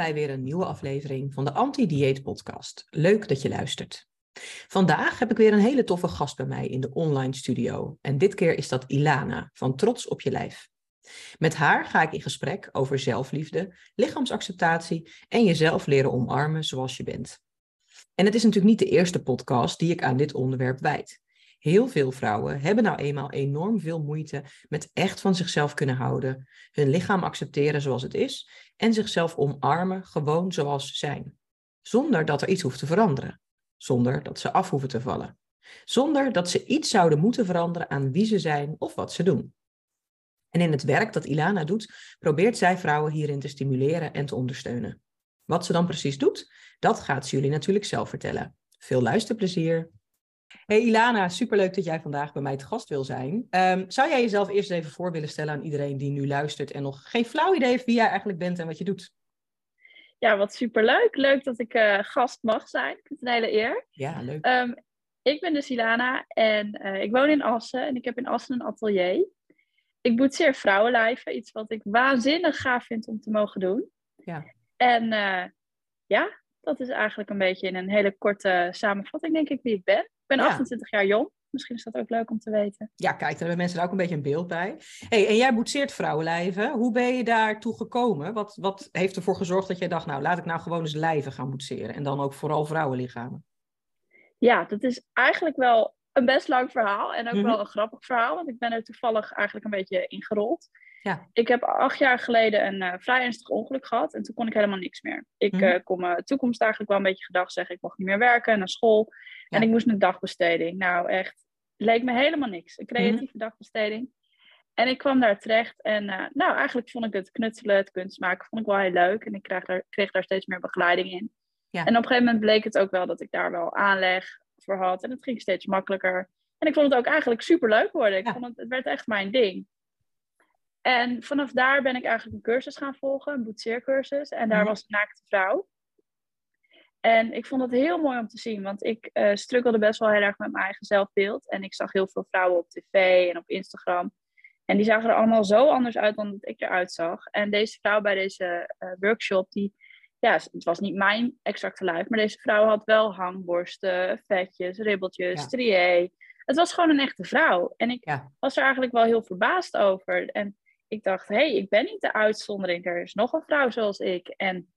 Bij weer een nieuwe aflevering van de Anti-Dieet Podcast. Leuk dat je luistert. Vandaag heb ik weer een hele toffe gast bij mij in de online studio. En dit keer is dat Ilana van Trots op je lijf. Met haar ga ik in gesprek over zelfliefde, lichaamsacceptatie en jezelf leren omarmen zoals je bent. En het is natuurlijk niet de eerste podcast die ik aan dit onderwerp wijd. Heel veel vrouwen hebben nou eenmaal enorm veel moeite met echt van zichzelf kunnen houden, hun lichaam accepteren zoals het is en zichzelf omarmen gewoon zoals ze zijn. Zonder dat er iets hoeft te veranderen. Zonder dat ze af hoeven te vallen. Zonder dat ze iets zouden moeten veranderen aan wie ze zijn of wat ze doen. En in het werk dat Ilana doet, probeert zij vrouwen hierin te stimuleren en te ondersteunen. Wat ze dan precies doet, dat gaat ze jullie natuurlijk zelf vertellen. Veel luisterplezier! Hey Ilana, superleuk dat jij vandaag bij mij te gast wil zijn. Um, zou jij jezelf eerst even voor willen stellen aan iedereen die nu luistert en nog geen flauw idee heeft wie jij eigenlijk bent en wat je doet? Ja, wat superleuk. Leuk dat ik uh, gast mag zijn. Ik vind het een hele eer. Ja, leuk. Um, ik ben dus Ilana en uh, ik woon in Assen en ik heb in Assen een atelier. Ik boetseer vrouwenlijven, iets wat ik waanzinnig gaaf vind om te mogen doen. Ja. En uh, ja, dat is eigenlijk een beetje in een hele korte samenvatting, denk ik, wie ik ben. Ik ben Ja. 28 jaar jong. Misschien is dat ook leuk om te weten. Ja, kijk, daar hebben mensen er ook een beetje een beeld bij. Hey, en jij boetseert vrouwenlijven. Hoe ben je daartoe gekomen? Wat, wat heeft ervoor gezorgd dat jij dacht, nou, laat ik nou gewoon eens lijven gaan boetseren. En dan ook vooral vrouwenlichamen. Ja, dat is eigenlijk wel een best lang verhaal en ook Mhm. wel een grappig verhaal, want ik ben er toevallig eigenlijk een beetje ingerold. Ja. Ik heb acht jaar geleden een eh, vrij ernstig ongeluk gehad en toen kon ik helemaal niks meer. Ik Mhm. eh, kon mijn toekomst eigenlijk wel een beetje gedag zeggen. Ik mocht niet meer werken, naar school en ik moest een dagbesteding. Nou echt, leek me helemaal niks. Een Mhm. creatieve dagbesteding. En ik kwam daar terecht en eh, nou eigenlijk vond ik het knutselen, het kunstmaken, vond ik wel heel leuk. En ik kreeg daar, kreeg daar steeds meer begeleiding in. Ja. En op een gegeven moment bleek het ook wel dat ik daar wel aanleg voor had. En het ging steeds makkelijker. En ik vond het ook eigenlijk super leuk worden. Ik Ja. vond het, het werd echt mijn ding. En vanaf daar ben ik eigenlijk een cursus gaan volgen, een boetseercursus. En daar Mhm. was een naakte vrouw. En ik vond het heel mooi om te zien, want ik eh struggelde best wel heel erg met mijn eigen zelfbeeld. En ik zag heel veel vrouwen op tv en op Instagram. En die zagen er allemaal zo anders uit dan dat ik eruit zag. En deze vrouw bij deze eh, workshop, die, ja, het was niet mijn exacte lijf, maar deze vrouw had wel hangborsten, vetjes, ribbeltjes, Ja. strié. Het was gewoon een echte vrouw. En ik Ja. was er eigenlijk wel heel verbaasd over. En ik dacht, hé, hey, ik ben niet de uitzondering. Er is nog een vrouw zoals ik. En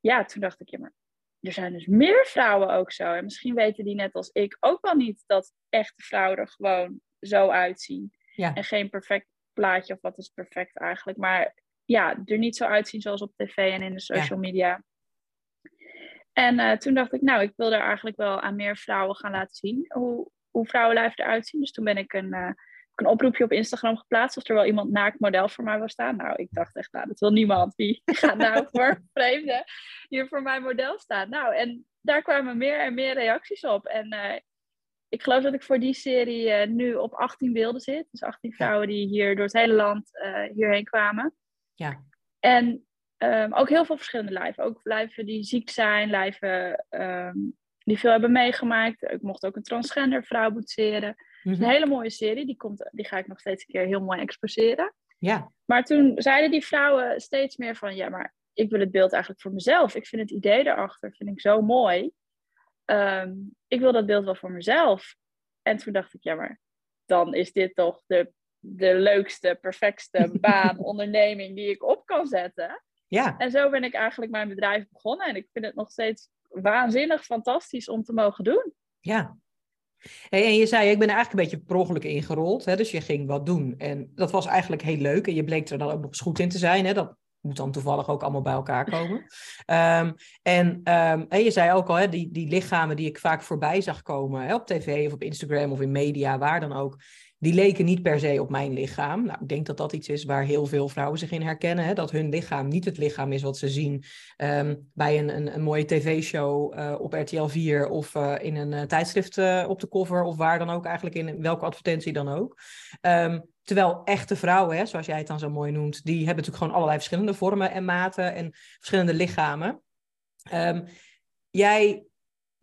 ja, toen dacht ik, ja, maar er zijn dus meer vrouwen ook zo. En misschien weten die net als ik ook wel niet dat echte vrouwen er gewoon zo uitzien. Ja. En geen perfect plaatje, of wat is perfect eigenlijk. Maar ja, er niet zo uitzien zoals op tv en in de social media. En eh, toen dacht ik, nou, ik wil er eigenlijk wel aan meer vrouwen gaan laten zien hoe, hoe vrouwenlijven eruit zien. Dus toen ben ik een, eh, een oproepje op Instagram geplaatst of er wel iemand naakt model voor mij wil staan. Nou, ik dacht echt, nou, dat wil niemand. Wie gaat nou voor vreemden hier voor mijn model staan? Nou, en daar kwamen meer en meer reacties op. En eh, ik geloof dat ik voor die serie eh, nu op 18 beelden zit. Dus 18 vrouwen die hier door het hele land eh, hierheen kwamen. Ja. En ehm, ook heel veel verschillende lijven. Ook lijven die ziek zijn, lijven ehm, die veel hebben meegemaakt. Ik mocht ook een transgender vrouw boetseren. Mhm. een hele mooie serie, die, komt, die ga ik nog steeds een keer heel mooi exposeren. Ja. Maar toen zeiden die vrouwen steeds meer van, ja, maar ik wil het beeld eigenlijk voor mezelf. Ik vind het idee daarachter, vind ik zo mooi. Ehm, ik wil dat beeld wel voor mezelf. En toen dacht ik, ja, maar dan is dit toch de, de leukste, perfectste baan, onderneming die ik op kan zetten. Ja. En zo ben ik eigenlijk mijn bedrijf begonnen. En ik vind het nog steeds waanzinnig fantastisch om te mogen doen. Ja. Hey, en je zei, ik ben er eigenlijk een beetje per ongeluk ingerold. Hè? Dus je ging wat doen. En dat was eigenlijk heel leuk. En je bleek er dan ook nog eens goed in te zijn. Hè? Dat moet dan toevallig ook allemaal bij elkaar komen. Ehm, en ehm, en je zei ook al, hè, die, die lichamen die ik vaak voorbij zag komen. Hè, op tv of op Instagram of in media, waar dan ook. Die leken niet per se op mijn lichaam. Nou, ik denk dat dat iets is waar heel veel vrouwen zich in herkennen. Hè? Dat hun lichaam niet het lichaam is wat ze zien ehm, bij een, een, een, mooie tv-show uh, op RTL 4 of uh, in een uh, tijdschrift op de cover of waar dan ook eigenlijk in welke advertentie dan ook. Um, terwijl echte vrouwen, hè, zoals jij het dan zo mooi noemt, die hebben natuurlijk gewoon allerlei verschillende vormen en maten en verschillende lichamen. Um, jij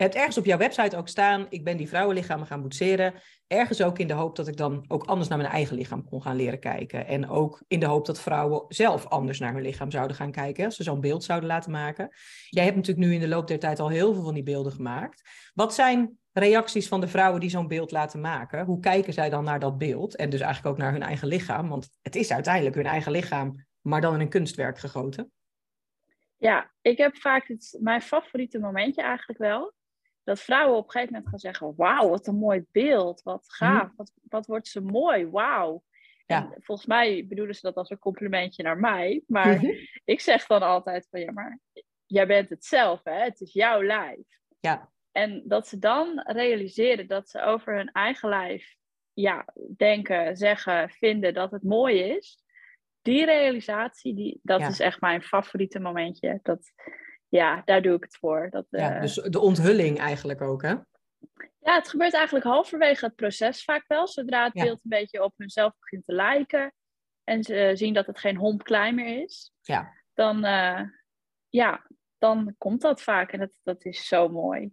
hebt ergens op jouw website ook staan, ik ben die vrouwenlichamen gaan boetseren. Ergens ook in de hoop dat ik dan ook anders naar mijn eigen lichaam kon gaan leren kijken. En ook in de hoop dat vrouwen zelf anders naar hun lichaam zouden gaan kijken. Als ze zo'n beeld zouden laten maken. Jij hebt natuurlijk nu in de loop der tijd al heel veel van die beelden gemaakt. Wat zijn reacties van de vrouwen die zo'n beeld laten maken? Hoe kijken zij dan naar dat beeld? En dus eigenlijk ook naar hun eigen lichaam. Want het is uiteindelijk hun eigen lichaam, maar dan in een kunstwerk gegoten. Ja, ik heb vaak het, mijn favoriete momentje eigenlijk wel dat vrouwen op een gegeven moment gaan zeggen: Wauw, wat een mooi beeld, wat gaaf, mhm. wat, wat wordt ze mooi, wauw. Ja. volgens mij bedoelen ze dat als een complimentje naar mij. Maar mhm. ik zeg dan altijd van ja, maar jij bent het zelf, hè? het is jouw lijf. Ja. En dat ze dan realiseren dat ze over hun eigen lijf ja, denken, zeggen, vinden dat het mooi is. Die realisatie, die, dat is echt mijn favoriete momentje. Dat, ja, daar doe ik het voor. Dat, ja, eh, dus de onthulling eigenlijk ook, hè? Ja, het gebeurt eigenlijk halverwege het proces vaak wel. Zodra het beeld een beetje op hunzelf begint te lijken en ze zien dat het geen homp klein meer is, ja. dan, uh, ja, dan komt dat vaak en dat, dat is zo mooi.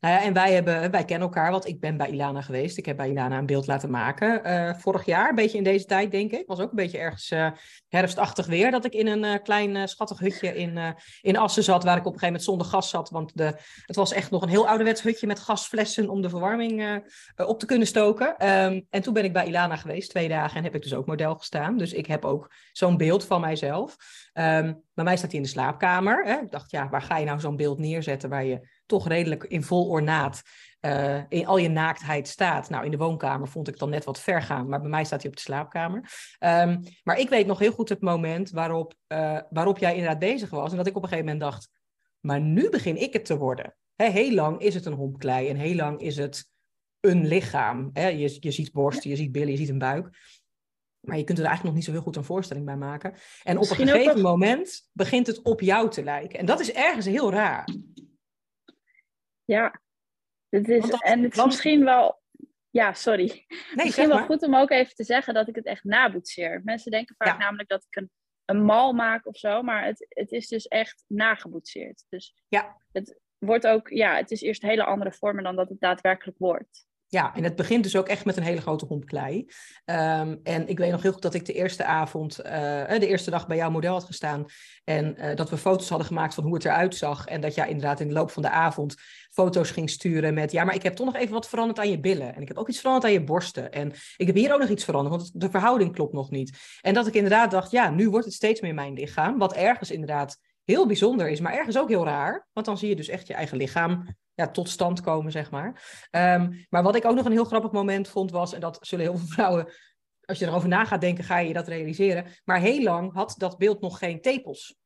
Nou ja, en wij, hebben, wij kennen elkaar, want ik ben bij Ilana geweest. Ik heb bij Ilana een beeld laten maken. Uh, vorig jaar, een beetje in deze tijd, denk ik. was ook een beetje ergens uh, herfstachtig weer. Dat ik in een uh, klein schattig hutje in, in Assen zat. Waar ik op een gegeven moment zonder gas zat. Want de, het was echt nog een heel ouderwets hutje met gasflessen. Om de verwarming op te kunnen stoken. Um, en toen ben ik bij Ilana geweest, twee dagen. En heb ik dus ook model gestaan. Dus ik heb ook zo'n beeld van mijzelf. Um, bij mij staat hij in de slaapkamer. Hè? Ik dacht, ja, waar ga je nou zo'n beeld neerzetten waar je toch redelijk in vol ornaat uh, in al je naaktheid staat. Nou, in de woonkamer vond ik dan net wat ver gaan, maar bij mij staat hij op de slaapkamer. Um, maar ik weet nog heel goed het moment waarop, uh, waarop jij inderdaad bezig was. En dat ik op een gegeven moment dacht, maar nu begin ik het te worden. Heel lang is het een hompklei en heel lang is het een lichaam. Je, je ziet borsten, je ziet billen, je ziet een buik. Maar je kunt er eigenlijk nog niet zo heel goed een voorstelling bij maken. En op een gegeven moment begint het op jou te lijken. En dat is ergens heel raar. Ja, het is, en het is misschien wel. Ja, sorry. Nee, misschien wel goed om ook even te zeggen dat ik het echt naboetseer. Mensen denken vaak namelijk dat ik een, een mal maak of zo, maar het, het is dus echt nageboetseerd. Dus ja. het wordt ook, ja, het is eerst hele andere vormen dan dat het daadwerkelijk wordt. Ja, en het begint dus ook echt met een hele grote homp klei. Ehm, en ik weet nog heel goed dat ik de eerste avond, uh, de eerste dag bij jouw model had gestaan. En uh, dat we foto's hadden gemaakt van hoe het eruit zag. En dat jij inderdaad in de loop van de avond foto's ging sturen met... Ja, maar ik heb toch nog even wat veranderd aan je billen. En ik heb ook iets veranderd aan je borsten. En ik heb hier ook nog iets veranderd, want de verhouding klopt nog niet. En dat ik inderdaad dacht, ja, nu wordt het steeds meer mijn lichaam. Wat ergens inderdaad heel bijzonder is, maar ergens ook heel raar. Want dan zie je dus echt je eigen lichaam ja, tot stand komen, zeg maar. Um, maar wat ik ook nog een heel grappig moment vond was, en dat zullen heel veel vrouwen, als je erover na gaat denken, ga je dat realiseren. Maar heel lang had dat beeld nog geen tepels.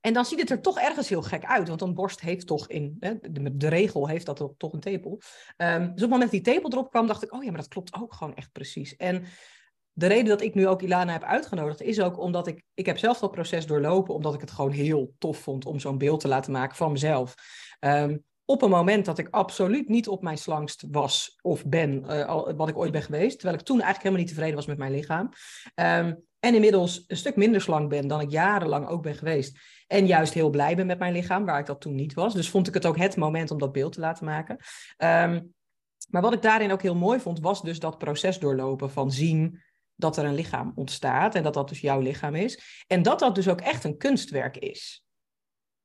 En dan ziet het er toch ergens heel gek uit, want een borst heeft toch in, hè, de, de, regel heeft dat toch een tepel. Um, dus op het moment dat die tepel erop kwam, dacht ik, oh ja, maar dat klopt ook gewoon echt precies. En de reden dat ik nu ook Ilana heb uitgenodigd, is ook omdat ik, ik heb zelf dat proces doorlopen, omdat ik het gewoon heel tof vond om zo'n beeld te laten maken van mezelf. Um, op een moment dat ik absoluut niet op mijn slangst was of ben, uh, wat ik ooit ben geweest. Terwijl ik toen eigenlijk helemaal niet tevreden was met mijn lichaam. Um, en inmiddels een stuk minder slank ben dan ik jarenlang ook ben geweest. En juist heel blij ben met mijn lichaam, waar ik dat toen niet was. Dus vond ik het ook het moment om dat beeld te laten maken. Um, maar wat ik daarin ook heel mooi vond, was dus dat proces doorlopen van zien dat er een lichaam ontstaat en dat dat dus jouw lichaam is. En dat dat dus ook echt een kunstwerk is.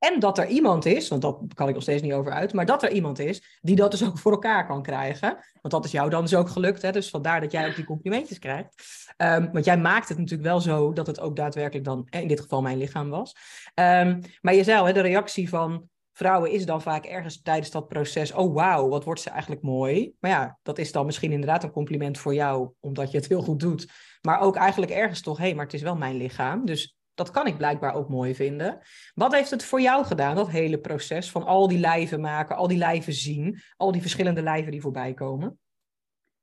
En dat er iemand is, want dat kan ik nog steeds niet over uit, maar dat er iemand is die dat dus ook voor elkaar kan krijgen. Want dat is jou dan dus ook gelukt, hè? dus vandaar dat jij ook die complimentjes krijgt. Um, want jij maakt het natuurlijk wel zo dat het ook daadwerkelijk dan, in dit geval mijn lichaam was. Um, maar je zei hè, de reactie van vrouwen is dan vaak ergens tijdens dat proces, oh wauw, wat wordt ze eigenlijk mooi. Maar ja, dat is dan misschien inderdaad een compliment voor jou, omdat je het heel goed doet. Maar ook eigenlijk ergens toch, hé, hey, maar het is wel mijn lichaam. Dus dat kan ik blijkbaar ook mooi vinden. Wat heeft het voor jou gedaan, dat hele proces van al die lijven maken, al die lijven zien, al die verschillende lijven die voorbij komen?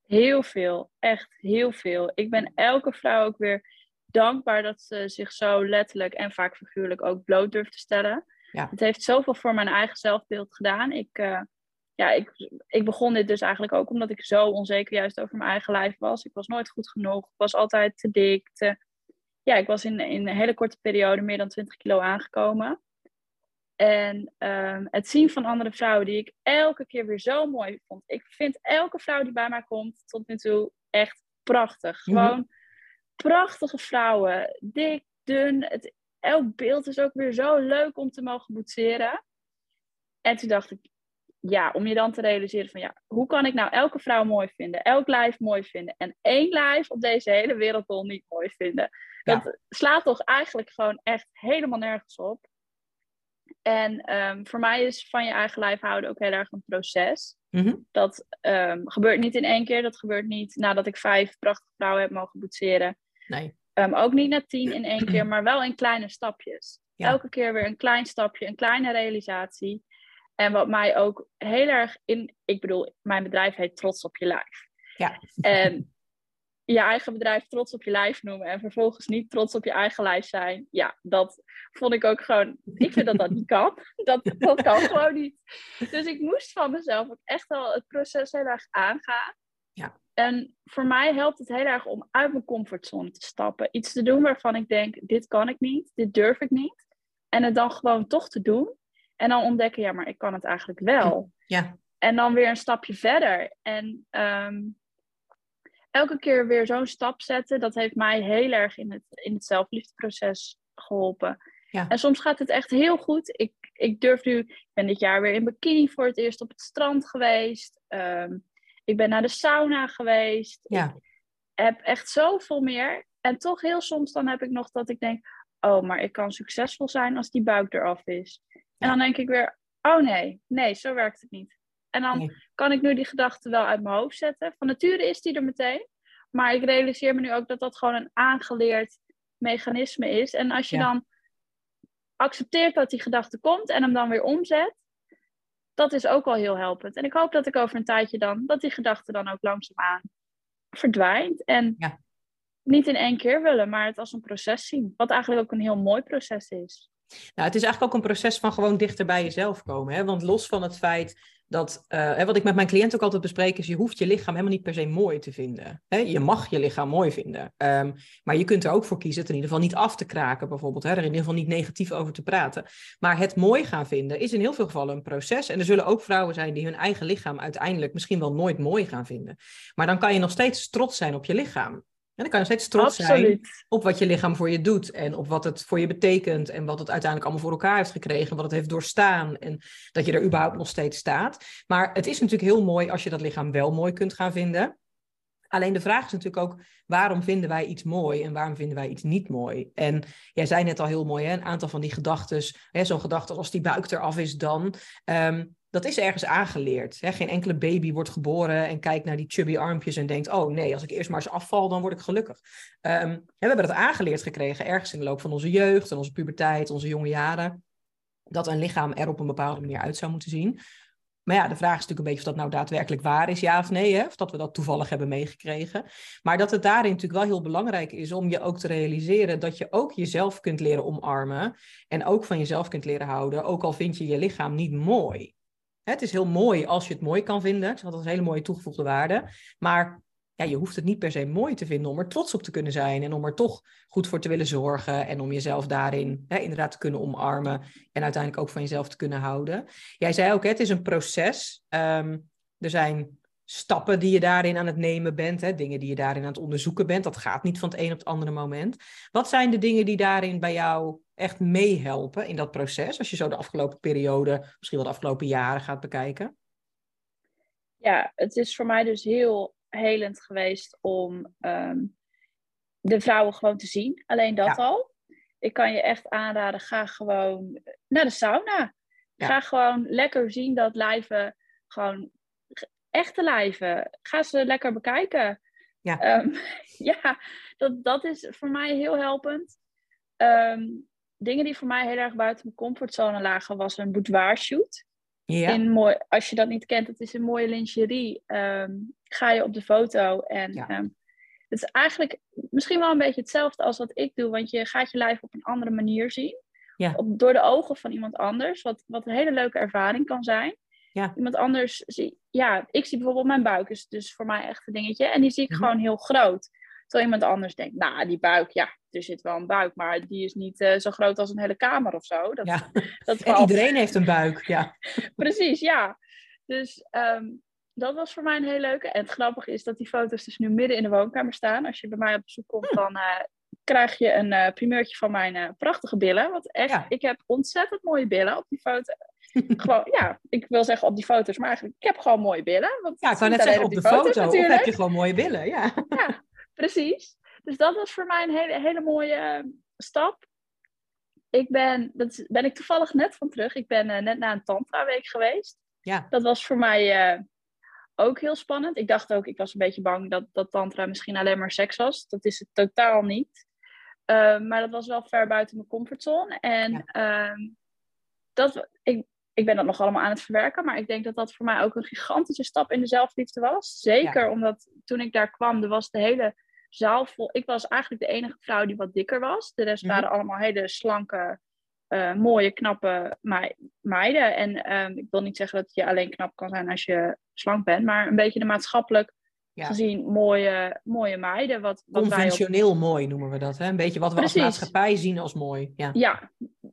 Heel veel, echt heel veel. Ik ben elke vrouw ook weer dankbaar dat ze zich zo letterlijk en vaak figuurlijk ook bloot durft te stellen. Ja. Het heeft zoveel voor mijn eigen zelfbeeld gedaan. Ik, uh, ja, ik, ik begon dit dus eigenlijk ook omdat ik zo onzeker juist over mijn eigen lijf was. Ik was nooit goed genoeg. Ik was altijd te dik. Te... Ja, ik was in, in een hele korte periode meer dan 20 kilo aangekomen. En um, het zien van andere vrouwen die ik elke keer weer zo mooi vond. Ik vind elke vrouw die bij mij komt tot nu toe echt prachtig. Mhm. Gewoon prachtige vrouwen. Dik, dun. Het, elk beeld is ook weer zo leuk om te mogen boetseren. En toen dacht ik, ja, om je dan te realiseren van ja, hoe kan ik nou elke vrouw mooi vinden, elk lijf mooi vinden en één lijf op deze hele wereldbol niet mooi vinden. Dat slaat toch eigenlijk gewoon echt helemaal nergens op. En ehm, voor mij is van je eigen lijf houden ook heel erg een proces. Mhm. Dat um, gebeurt niet in één keer. Dat gebeurt niet nadat ik vijf prachtige vrouwen heb mogen boetseren. Nee. Um, ook niet na tien in één keer, maar wel in kleine stapjes. Elke keer weer een klein stapje, een kleine realisatie. En wat mij ook heel erg in, ik bedoel, mijn bedrijf heet Trots op je lijf. Ja. En je eigen bedrijf trots op je lijf noemen en vervolgens niet trots op je eigen lijf zijn. Ja, dat vond ik ook gewoon. Ik vind dat dat niet kan. Dat, dat kan gewoon niet. Dus ik moest van mezelf ook echt wel het proces heel erg aangaan. Ja. En voor mij helpt het heel erg om uit mijn comfortzone te stappen. Iets te doen waarvan ik denk: dit kan ik niet, dit durf ik niet. En het dan gewoon toch te doen. En dan ontdekken: ja, maar ik kan het eigenlijk wel. Ja. En dan weer een stapje verder. En ehm, elke keer weer zo'n stap zetten, dat heeft mij heel erg in het, in het zelfliefdeproces geholpen. Ja. En soms gaat het echt heel goed. Ik, ik durf nu, ik ben dit jaar weer in bikini voor het eerst op het strand geweest. Ehm, ik ben naar de sauna geweest. Ja. Ik heb echt zoveel meer. En toch heel soms dan heb ik nog dat ik denk, oh, maar ik kan succesvol zijn als die buik eraf is. En dan denk ik weer, oh nee, nee, zo werkt het niet. En dan kan ik nu die gedachte wel uit mijn hoofd zetten. Van nature is die er meteen. Maar ik realiseer me nu ook dat dat gewoon een aangeleerd mechanisme is. En als je dan accepteert dat die gedachte komt en hem dan weer omzet, dat is ook al heel helpend. En ik hoop dat ik over een tijdje dan, dat die gedachte dan ook langzaamaan verdwijnt. En ja. niet in één keer willen, maar het als een proces zien. Wat eigenlijk ook een heel mooi proces is. Nou, het is eigenlijk ook een proces van gewoon dichter bij jezelf komen. Hè? Want los van het feit dat, uh, wat ik met mijn cliënt ook altijd bespreek, is je hoeft je lichaam helemaal niet per se mooi te vinden. Hè? Je mag je lichaam mooi vinden. Um, maar je kunt er ook voor kiezen het in ieder geval niet af te kraken, bijvoorbeeld. Hè? Er in ieder geval niet negatief over te praten. Maar het mooi gaan vinden is in heel veel gevallen een proces. En er zullen ook vrouwen zijn die hun eigen lichaam uiteindelijk misschien wel nooit mooi gaan vinden. Maar dan kan je nog steeds trots zijn op je lichaam. En dan kan je nog steeds trots zijn op wat je lichaam voor je doet en op wat het voor je betekent en wat het uiteindelijk allemaal voor elkaar heeft gekregen, wat het heeft doorstaan en dat je er überhaupt nog steeds staat. Maar het is natuurlijk heel mooi als je dat lichaam wel mooi kunt gaan vinden. Alleen de vraag is natuurlijk ook, waarom vinden wij iets mooi en waarom vinden wij iets niet mooi? En jij zei net al heel mooi, hè, een aantal van die gedachten, zo'n gedachte als die buik eraf is dan. Ehm, dat is ergens aangeleerd. Hè? Geen enkele baby wordt geboren en kijkt naar die chubby armpjes en denkt: Oh nee, als ik eerst maar eens afval, dan word ik gelukkig. Um, we hebben dat aangeleerd gekregen ergens in de loop van onze jeugd en onze puberteit, onze jonge jaren. Dat een lichaam er op een bepaalde manier uit zou moeten zien. Maar ja, de vraag is natuurlijk een beetje of dat nou daadwerkelijk waar is, ja of nee. Hè? Of dat we dat toevallig hebben meegekregen. Maar dat het daarin natuurlijk wel heel belangrijk is om je ook te realiseren dat je ook jezelf kunt leren omarmen. En ook van jezelf kunt leren houden, ook al vind je je lichaam niet mooi. Het is heel mooi als je het mooi kan vinden. Dat is een hele mooie toegevoegde waarde. Maar ja, je hoeft het niet per se mooi te vinden om er trots op te kunnen zijn. En om er toch goed voor te willen zorgen. En om jezelf daarin hè, inderdaad te kunnen omarmen. En uiteindelijk ook van jezelf te kunnen houden. Jij zei ook, het is een proces. Ehm, er zijn stappen die je daarin aan het nemen bent, hè, dingen die je daarin aan het onderzoeken bent. Dat gaat niet van het een op het andere moment. Wat zijn de dingen die daarin bij jou echt meehelpen in dat proces, als je zo de afgelopen periode, misschien wel de afgelopen jaren gaat bekijken? Ja, het is voor mij dus heel helend geweest om ehm, de vrouwen gewoon te zien. Alleen dat al. Ik kan je echt aanraden, ga gewoon naar de sauna. Ga gewoon lekker zien dat lijven gewoon echte lijven. Ga ze lekker bekijken. Ja, ehm, ja dat, dat is voor mij heel helpend. Ehm, dingen die voor mij heel erg buiten mijn comfortzone lagen, was een boudoir shoot. Ja. In mooi, als je dat niet kent, het is een mooie lingerie. Um, ga je op de foto. En ehm, het is eigenlijk misschien wel een beetje hetzelfde als wat ik doe, want je gaat je lijf op een andere manier zien. Ja. Op, door de ogen van iemand anders, wat, wat een hele leuke ervaring kan zijn. Ja. Iemand anders zie, ja, ik zie bijvoorbeeld mijn buik, is dus voor mij echt een dingetje. En die zie ik mhm. gewoon heel groot. Terwijl iemand anders denkt, nou, die buik, ja, er zit wel een buik, maar die is niet uh, zo groot als een hele kamer of zo. Dat, ja. dat en iedereen heeft een buik, ja. Precies, ja. Dus um, dat was voor mij een heel leuke. En het grappige is dat die foto's dus nu midden in de woonkamer staan. Als je bij mij op bezoek komt, hm. dan uh, krijg je een uh, primeurtje van mijn prachtige billen. Want echt, ik heb ontzettend mooie billen op die foto. Gewoon, ja, ik wil zeggen op die foto's, maar eigenlijk, ik heb gewoon mooie billen. Want ja, ik kan net zeggen op de foto, of heb je gewoon mooie billen, ja. ja, precies. Dus dat was voor mij een hele, hele mooie stap. Ik ben, dat ben ik toevallig net van terug. Ik ben net na een tantra-week geweest. Ja. Dat was voor mij ook heel spannend. Ik dacht ook, ik was een beetje bang dat, dat tantra misschien alleen maar seks was. Dat is het totaal niet. Ehm, maar dat was wel ver buiten mijn comfortzone. En ehm, dat, ik, ik ben dat nog allemaal aan het verwerken. Maar ik denk dat dat voor mij ook een gigantische stap in de zelfliefde was. Zeker omdat toen ik daar kwam, er was de hele zaal vol. Ik was eigenlijk de enige vrouw die wat dikker was. De rest mhm. waren allemaal hele slanke uh, mooie, knappe meiden. En ehm, ik wil niet zeggen dat je alleen knap kan zijn als je slank bent, maar een beetje de maatschappelijk gezien mooie, mooie meiden. Wat, wat Conventioneel mooi noemen we dat, hè? Een beetje wat we als maatschappij zien als mooi. Ja. ja,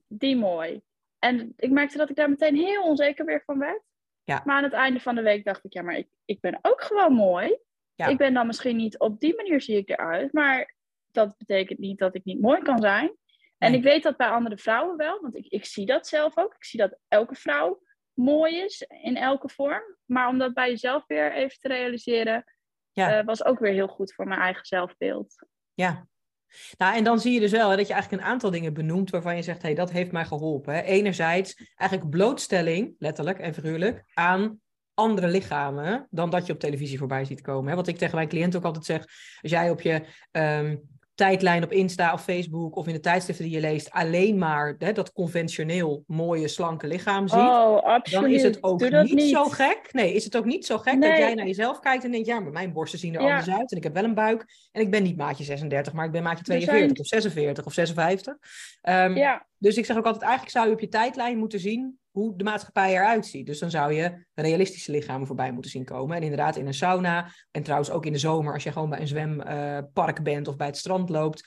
die mooi. En ik merkte dat ik daar meteen heel onzeker weer van werd. Ja. Maar aan het einde van de week dacht ik, ja, maar ik, ik ben ook gewoon mooi. Ja. Ik ben dan misschien niet op die manier zie ik eruit, maar dat betekent niet dat ik niet mooi kan zijn. En ik weet dat bij andere vrouwen wel, want ik, ik zie dat zelf ook. Ik zie dat elke vrouw mooi is in elke vorm. Maar om dat bij jezelf weer even te realiseren, ja. uh, was ook weer heel goed voor mijn eigen zelfbeeld. Ja. Nou, en dan zie je dus wel hè, dat je eigenlijk een aantal dingen benoemt waarvan je zegt, hé, hey, dat heeft mij geholpen. Hè. Enerzijds eigenlijk blootstelling, letterlijk en figuurlijk, aan andere lichamen dan dat je op televisie voorbij ziet komen. Hè. Wat ik tegen mijn cliënten ook altijd zeg, als jij op je ehm, tijdlijn op Insta of Facebook of in de tijdschriften die je leest alleen maar hè, dat conventioneel mooie slanke lichaam ziet, oh, dan is het ook niet, zo gek. Nee, is het ook niet zo gek dat jij naar jezelf kijkt en denkt, ja, maar mijn borsten zien er anders uit en ik heb wel een buik en ik ben niet maatje 36, maar ik ben maatje 42 of 46 of 56. Um, ja. Dus ik zeg ook altijd, eigenlijk zou je op je tijdlijn moeten zien hoe de maatschappij eruit ziet. Dus dan zou je realistische lichamen voorbij moeten zien komen. En inderdaad in een sauna, en trouwens ook in de zomer, als je gewoon bij een zwempark bent of bij het strand loopt,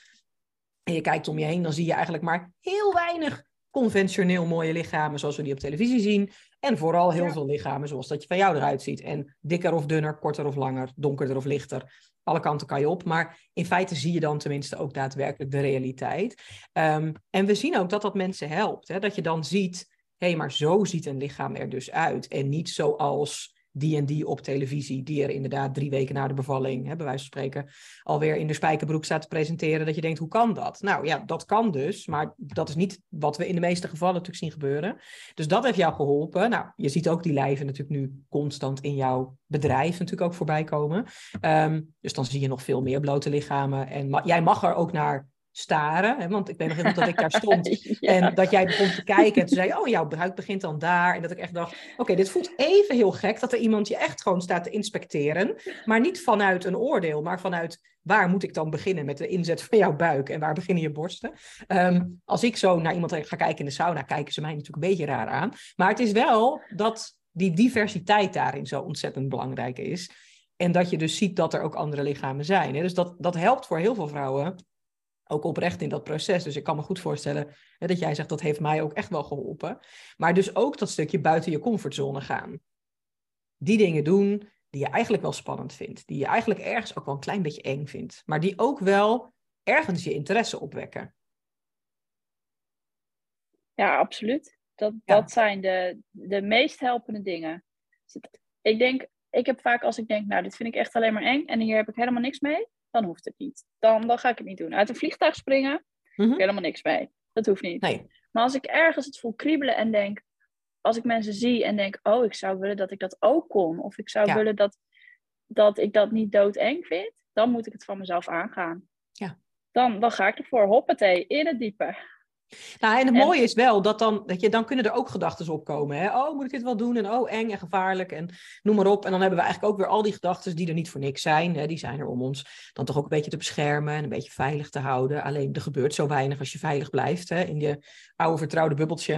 en je kijkt om je heen, dan zie je eigenlijk maar heel weinig conventioneel mooie lichamen zoals we die op televisie zien. En vooral heel veel lichamen zoals dat je van jou eruit ziet. En dikker of dunner, korter of langer, donkerder of lichter. Alle kanten kan je op. Maar in feite zie je dan tenminste ook daadwerkelijk de realiteit. Ehm, en we zien ook dat dat mensen helpt. Hè? Dat je dan ziet hey, maar zo ziet een lichaam er dus uit. En niet zoals die en die op televisie, die er inderdaad drie weken na de bevalling, hè, bij wijze van spreken, alweer in de spijkerbroek staat te presenteren, dat je denkt, hoe kan dat? Nou ja, dat kan dus, maar dat is niet wat we in de meeste gevallen natuurlijk zien gebeuren. Dus dat heeft jou geholpen. Nou, je ziet ook die lijven natuurlijk nu constant in jouw bedrijf natuurlijk ook voorbij komen. Ehm, dus dan zie je nog veel meer blote lichamen. En jij mag er ook naar staren. Hè? Want ik weet nog goed dat ik daar stond. En dat jij begon te kijken. En toen zei je, oh, jouw buik begint dan daar. En dat ik echt dacht, oké, dit voelt even heel gek. Dat er iemand je echt gewoon staat te inspecteren. Maar niet vanuit een oordeel, maar vanuit waar moet ik dan beginnen met de inzet van jouw buik. En waar beginnen je borsten. Ehm, als ik zo naar iemand ga kijken in de sauna, kijken ze mij natuurlijk een beetje raar aan. Maar het is wel dat die diversiteit daarin zo ontzettend belangrijk is. En dat je dus ziet dat er ook andere lichamen zijn. Hè? Dus dat, dat helpt voor heel veel vrouwen ook oprecht in dat proces. Dus ik kan me goed voorstellen hè, dat jij zegt dat heeft mij ook echt wel geholpen. Maar dus ook dat stukje buiten je comfortzone gaan. Die dingen doen die je eigenlijk wel spannend vindt. Die je eigenlijk ergens ook wel een klein beetje eng vindt. Maar die ook wel ergens je interesse opwekken. Ja, absoluut. Dat, dat zijn de, de meest helpende dingen. Ik denk, ik heb vaak als ik denk, nou, dit vind ik echt alleen maar eng en hier heb ik helemaal niks mee dan hoeft het niet. Dan, dan ga ik het niet doen. Uit een vliegtuig springen, mm helemaal niks mee. Dat hoeft niet. Nee. Maar als ik ergens het voel kriebelen en denk, als ik mensen zie en denk, oh, ik zou willen dat ik dat ook kon. Of ik zou willen dat, dat ik dat niet doodeng vind. Dan moet ik het van mezelf aangaan. Ja. Dan, dan ga ik ervoor, hoppatee, in het diepe. Nou, en het mooie is wel dat dan, dat je, dan kunnen er ook gedachten opkomen. Hè? Oh, moet ik dit wel doen? En oh, eng en gevaarlijk en noem maar op. En dan hebben we eigenlijk ook weer al die gedachten die er niet voor niks zijn. Hè? Die zijn er om ons dan toch ook een beetje te beschermen en een beetje veilig te houden. Alleen er gebeurt zo weinig als je veilig blijft hè? in je oude vertrouwde bubbeltje.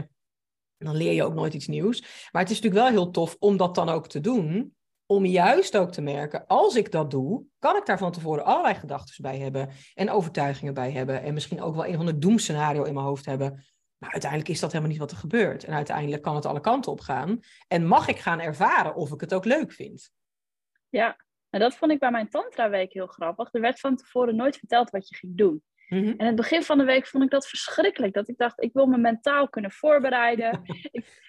En dan leer je ook nooit iets nieuws. Maar het is natuurlijk wel heel tof om dat dan ook te doen om juist ook te merken, als ik dat doe, kan ik daar van tevoren allerlei gedachten bij hebben en overtuigingen bij hebben en misschien ook wel een van de doemscenario in mijn hoofd hebben. Maar uiteindelijk is dat helemaal niet wat er gebeurt. En uiteindelijk kan het alle kanten op gaan. En mag ik gaan ervaren of ik het ook leuk vind. Ja, en dat vond ik bij mijn Tantra-week heel grappig. Er werd van tevoren nooit verteld wat je ging doen. Mhm. En in het begin van de week vond ik dat verschrikkelijk. Dat ik dacht, ik wil me mentaal kunnen voorbereiden. ik,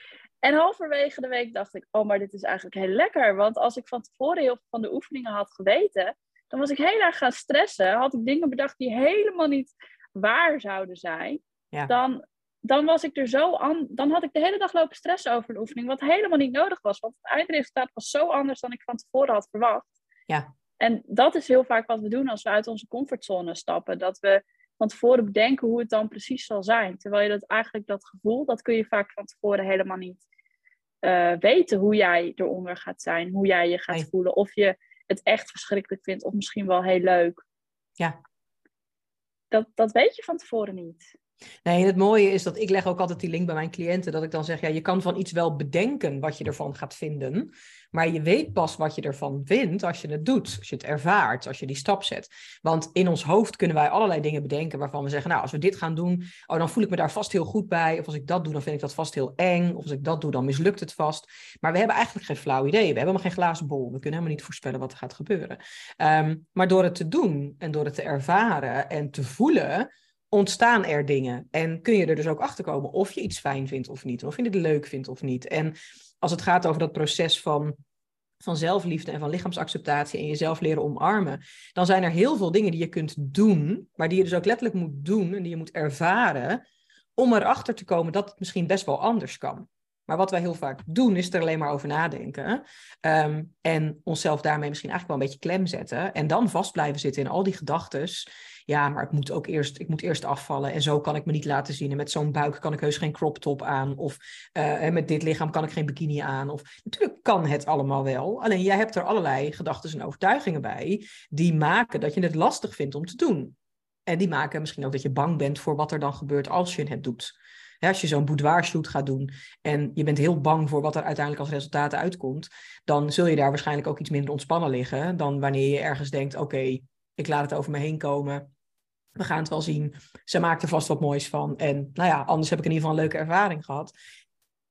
en halverwege de week dacht ik, oh, maar dit is eigenlijk heel lekker. Want als ik van tevoren heel veel van de oefeningen had geweten, dan was ik heel erg gaan stressen. Had ik dingen bedacht die helemaal niet waar zouden zijn. Ja. Dan, dan was ik er zo aan. Dan had ik de hele dag lopen stressen over een oefening, wat helemaal niet nodig was. Want het eindresultaat was zo anders dan ik van tevoren had verwacht. Ja. En dat is heel vaak wat we doen als we uit onze comfortzone stappen. Dat we van tevoren bedenken hoe het dan precies zal zijn. Terwijl je dat eigenlijk dat gevoel, dat kun je vaak van tevoren helemaal niet uh, weten hoe jij eronder gaat zijn, hoe jij je gaat voelen. Of je het echt verschrikkelijk vindt of misschien wel heel leuk. Ja. Dat, dat weet je van tevoren niet. Nee, het mooie is dat ik leg ook altijd die link bij mijn cliënten. Dat ik dan zeg, ja, je kan van iets wel bedenken wat je ervan gaat vinden. Maar je weet pas wat je ervan vindt als je het doet. Als je het ervaart, als je die stap zet. Want in ons hoofd kunnen wij allerlei dingen bedenken waarvan we zeggen, nou, als we dit gaan doen, oh, dan voel ik me daar vast heel goed bij. Of als ik dat doe, dan vind ik dat vast heel eng. Of als ik dat doe, dan mislukt het vast. Maar we hebben eigenlijk geen flauw idee. We hebben helemaal geen glazen bol. We kunnen helemaal niet voorspellen wat er gaat gebeuren. Ehm, maar door het te doen en door het te ervaren en te voelen, ontstaan er dingen. En kun je er dus ook achter komen of je iets fijn vindt of niet. Of je het leuk vindt of niet. En als het gaat over dat proces van, van zelfliefde en van lichaamsacceptatie en jezelf leren omarmen, dan zijn er heel veel dingen die je kunt doen, maar die je dus ook letterlijk moet doen en die je moet ervaren, om erachter te komen dat het misschien best wel anders kan. Maar wat wij heel vaak doen, is er alleen maar over nadenken. Ehm, en onszelf daarmee misschien eigenlijk wel een beetje klem zetten. En dan vast blijven zitten in al die gedachten ja, maar ik moet ook eerst, ik moet eerst afvallen en zo kan ik me niet laten zien. En met zo'n buik kan ik heus geen crop top aan. Of uh, met dit lichaam kan ik geen bikini aan. Of natuurlijk kan het allemaal wel. Alleen jij hebt er allerlei gedachten en overtuigingen bij die maken dat je het lastig vindt om te doen. En die maken misschien ook dat je bang bent voor wat er dan gebeurt als je het doet. als je zo'n boudoir-shoot gaat doen en je bent heel bang voor wat er uiteindelijk als resultaat uitkomt, dan zul je daar waarschijnlijk ook iets minder ontspannen liggen dan wanneer je ergens denkt: oké, ik laat het over me heen komen we gaan het wel zien. Ze maakt er vast wat moois van. En nou ja, anders heb ik in ieder geval een leuke ervaring gehad.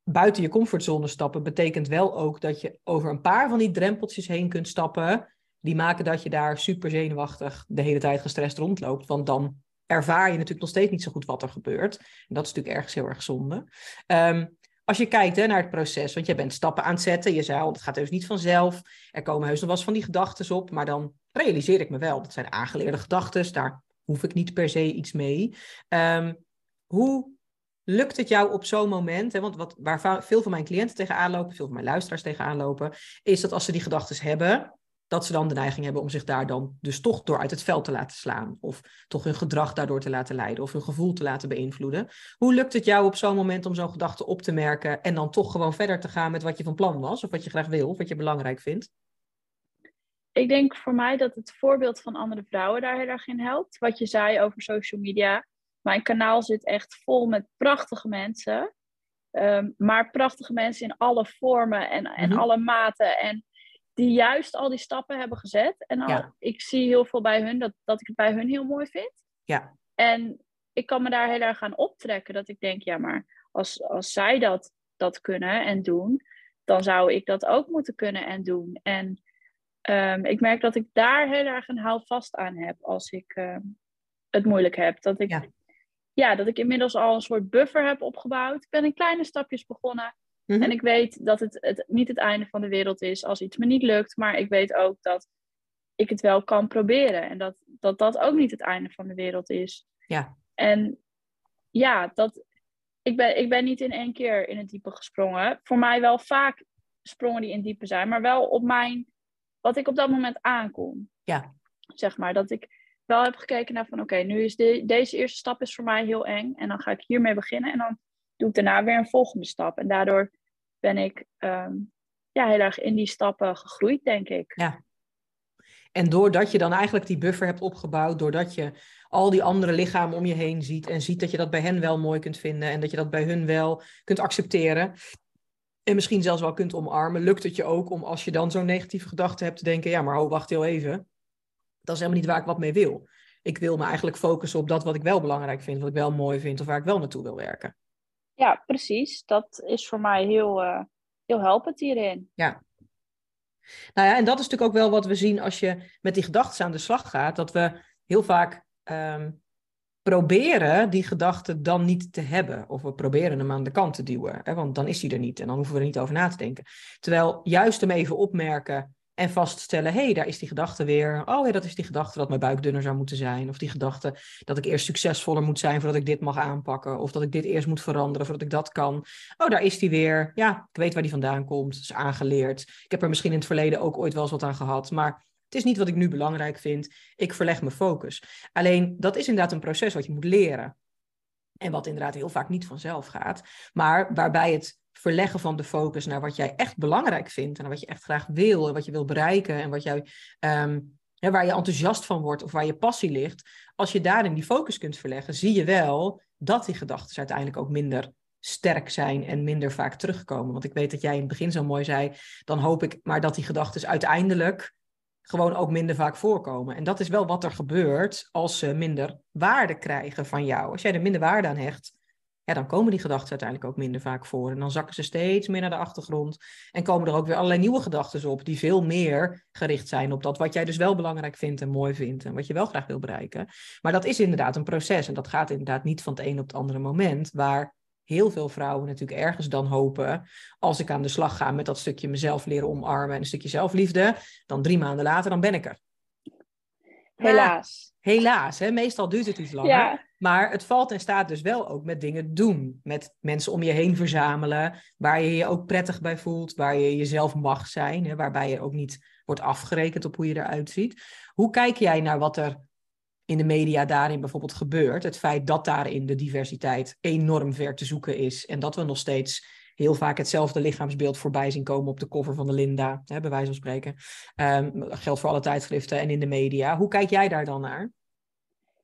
Buiten je comfortzone stappen betekent wel ook dat je over een paar van die drempeltjes heen kunt stappen. Die maken dat je daar super zenuwachtig de hele tijd gestrest rondloopt. Want dan ervaar je natuurlijk nog steeds niet zo goed wat er gebeurt. En dat is natuurlijk ergens heel erg zonde. Ehm, als je kijkt hè, naar het proces, want je bent stappen aan het zetten. Je zei al, het gaat dus niet vanzelf. Er komen heus nog wel eens van die gedachten op. Maar dan realiseer ik me wel, dat zijn aangeleerde gedachten. Daar hoef ik niet per se iets mee. Ehm, hoe lukt het jou op zo'n moment? Hè, want wat, waar veel van mijn cliënten tegenaan lopen, veel van mijn luisteraars tegenaan lopen, is dat als ze die gedachten hebben, dat ze dan de neiging hebben om zich daar dan dus toch door uit het veld te laten slaan. Of toch hun gedrag daardoor te laten leiden of hun gevoel te laten beïnvloeden. Hoe lukt het jou op zo'n moment om zo'n gedachte op te merken en dan toch gewoon verder te gaan met wat je van plan was of wat je graag wil of wat je belangrijk vindt? Ik denk voor mij dat het voorbeeld van andere vrouwen daar heel erg in helpt. Wat je zei over social media. Mijn kanaal zit echt vol met prachtige mensen. Ehm, maar prachtige mensen in alle vormen en, en mhm. alle maten. En die juist al die stappen hebben gezet. En al, ik zie heel veel bij hun dat, dat ik het bij hun heel mooi vind. Ja. En ik kan me daar heel erg aan optrekken. Dat ik denk, ja, maar als, als zij dat, dat kunnen en doen, dan zou ik dat ook moeten kunnen en doen. En Ehm, ik merk dat ik daar heel erg een houvast aan heb als ik ehm, het moeilijk heb. Dat ik, ja. ja. dat ik inmiddels al een soort buffer heb opgebouwd. Ik ben in kleine stapjes begonnen. Mhm. En ik weet dat het, het niet het einde van de wereld is als iets me niet lukt. Maar ik weet ook dat ik het wel kan proberen. En dat dat, dat ook niet het einde van de wereld is. Ja. En ja, dat, ik, ben, ik ben niet in één keer in het diepe gesprongen. Voor mij wel vaak sprongen die in het diepe zijn. Maar wel op mijn wat ik op dat moment aankom. Ja. Zeg maar, dat ik, wel heb gekeken naar van oké, nu is de, deze eerste stap is voor mij heel eng. En dan ga ik hiermee beginnen. En dan doe ik daarna weer een volgende stap. En daardoor ben ik ehm, ja, heel erg in die stappen gegroeid, denk ik. Ja. En doordat je dan eigenlijk die buffer hebt opgebouwd, doordat je al die andere lichamen om je heen ziet en ziet dat je dat bij hen wel mooi kunt vinden en dat je dat bij hun wel kunt accepteren en misschien zelfs wel kunt omarmen, lukt het je ook om als je dan zo'n negatieve gedachte hebt te denken, ja, maar oh, wacht heel even, dat is helemaal niet waar ik wat mee wil. Ik wil me eigenlijk focussen op dat wat ik wel belangrijk vind, wat ik wel mooi vind of waar ik wel naartoe wil werken. Ja, precies. Dat is voor mij heel, uh, heel helpend hierin. Ja. Nou ja, en dat is natuurlijk ook wel wat we zien als je met die gedachten aan de slag gaat. Dat we heel vaak ehm, proberen die gedachte dan niet te hebben. Of we proberen hem aan de kant te duwen. Hè, want dan is hij er niet en dan hoeven we er niet over na te denken. Terwijl juist hem even opmerken en vaststellen, hé, hey, daar is die gedachte weer. Oh dat is die gedachte dat mijn buik dunner zou moeten zijn. Of die gedachte dat ik eerst succesvoller moet zijn voordat ik dit mag aanpakken. Of dat ik dit eerst moet veranderen voordat ik dat kan. Oh, daar is die weer. Ja, ik weet waar die vandaan komt. Het is aangeleerd. Ik heb er misschien in het verleden ook ooit wel eens wat aan gehad. Maar het is niet wat ik nu belangrijk vind. Ik verleg mijn focus. Alleen dat is inderdaad een proces wat je moet leren. En wat inderdaad heel vaak niet vanzelf gaat. Maar waarbij het verleggen van de focus naar wat jij echt belangrijk vindt. En wat je echt graag wil en wat je wil bereiken. En wat jij, ehm, waar je enthousiast van wordt of waar je passie ligt. Als je daarin die focus kunt verleggen, zie je wel dat die gedachten uiteindelijk ook minder sterk zijn en minder vaak terugkomen. Want ik weet dat jij in het begin zo mooi zei, dan hoop ik maar dat die gedachten uiteindelijk gewoon ook minder vaak voorkomen. En dat is wel wat er gebeurt als ze minder waarde krijgen van jou. Als jij er minder waarde aan hecht, ja, dan komen die gedachten uiteindelijk ook minder vaak voor. En dan zakken ze steeds meer naar de achtergrond. En komen er ook weer allerlei nieuwe gedachten op, die veel meer gericht zijn op dat wat jij dus wel belangrijk vindt en mooi vindt. En wat je wel graag wil bereiken. Maar dat is inderdaad een proces. En dat gaat inderdaad niet van het een op het andere moment. Waar heel veel vrouwen natuurlijk ergens dan hopen, als ik aan de slag ga met dat stukje mezelf leren omarmen en een stukje zelfliefde, dan drie maanden later, dan ben ik er. Helaas. helaas, hè? meestal duurt het iets langer. Maar het valt en staat dus wel ook met dingen doen. Met mensen om je heen verzamelen, waar je je ook prettig bij voelt, waar je jezelf mag zijn, hè? waarbij je ook niet wordt afgerekend op hoe je eruit ziet. Hoe kijk jij naar wat er in de media daarin bijvoorbeeld gebeurt. Het feit dat daarin de diversiteit enorm ver te zoeken is. En dat we nog steeds heel vaak hetzelfde lichaamsbeeld voorbij zien komen op de cover van de Linda, hè, bij wijze van spreken. Um, geldt voor alle tijdschriften en in de media. Hoe kijk jij daar dan naar?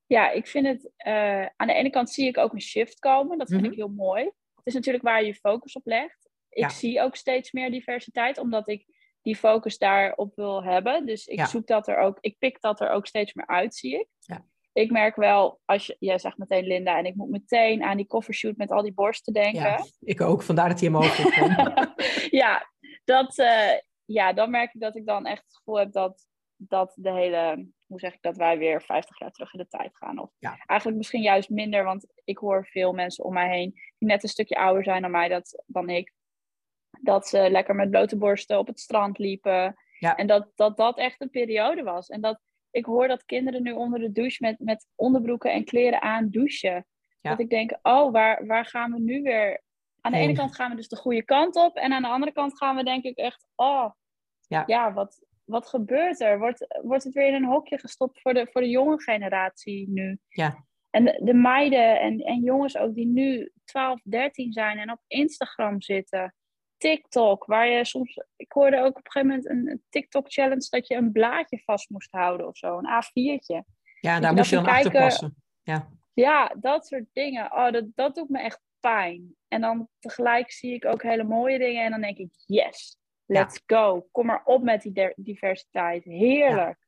Ja, ik vind het, uh, aan de ene kant zie ik ook een shift komen. Dat vind ik mhm. heel mooi. Het is natuurlijk waar je je focus op legt. Ik zie ook steeds meer diversiteit, omdat ik die focus daarop wil hebben. Dus ik zoek dat er ook, ik pik dat er ook steeds meer uit, zie ik. Ja. Ik merk wel, als je, jij zegt meteen Linda, en ik moet meteen aan die covershoot met al die borsten denken. Ja, ik ook, vandaar dat hij omhoog komt. ja, dat, uh, ja, dan merk ik dat ik dan echt het gevoel heb dat, dat de hele, hoe zeg ik dat, wij weer 50 jaar terug in de tijd gaan. Of ja. eigenlijk misschien juist minder, want ik hoor veel mensen om mij heen die net een stukje ouder zijn dan mij, dat, dan ik dat ze lekker met blote borsten op het strand liepen. Ja. En dat, dat dat echt een periode was. En dat ik hoor dat kinderen nu onder de douche met, met onderbroeken en kleren aan douchen. Dat ik denk, oh, waar, waar gaan we nu weer? Aan de ene kant gaan we dus de goede kant op. En aan de andere kant gaan we denk ik echt, oh, ja, ja wat, wat gebeurt er? Wordt, wordt het weer in een hokje gestopt voor de, voor de jonge generatie nu? Ja. En de, de meiden en, en jongens ook die nu 12, 13 zijn en op Instagram zitten. TikTok, waar je soms, ik hoorde ook op een gegeven moment een TikTok-challenge dat je een blaadje vast moest houden of zo, een A4'tje. Ja, daar moest je dan kijken, achter passen. Ja. ja, dat soort dingen. Oh, dat, dat doet me echt pijn. En dan tegelijk zie ik ook hele mooie dingen en dan denk ik, yes, let's go. Kom maar op met die diversiteit. Heerlijk.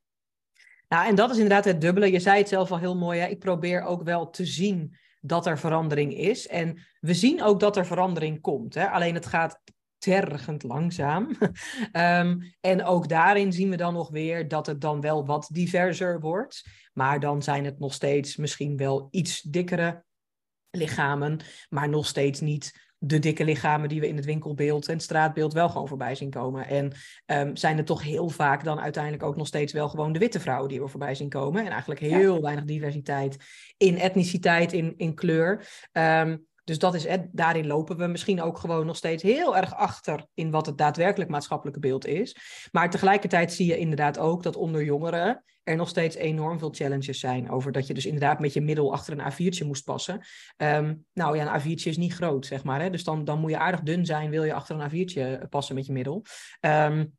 Nou, en dat is inderdaad het dubbele. Je zei het zelf al heel mooi. Hè? Ik probeer ook wel te zien dat er verandering is. En we zien ook dat er verandering komt. Hè? Alleen het gaat tergend langzaam. Ehm, en ook daarin zien we dan nog weer dat het dan wel wat diverser wordt. Maar dan zijn het nog steeds misschien wel iets dikkere lichamen, maar nog steeds niet de dikke lichamen die we in het winkelbeeld en straatbeeld wel gewoon voorbij zien komen. En um, zijn er toch heel vaak dan uiteindelijk ook nog steeds wel gewoon de witte vrouwen die we voorbij zien komen. En eigenlijk heel weinig diversiteit in etniciteit, in, in kleur. Um, Dus dat is, daarin lopen we misschien ook gewoon nog steeds heel erg achter in wat het daadwerkelijk maatschappelijke beeld is. Maar tegelijkertijd zie je inderdaad ook dat onder jongeren er nog steeds enorm veel challenges zijn over dat je dus inderdaad met je middel achter een A4'tje moest passen. Ehm, nou ja, een A4'tje is niet groot, zeg maar. Hè? Dus dan, dan moet je aardig dun zijn, wil je achter een A4'tje passen met je middel. Um,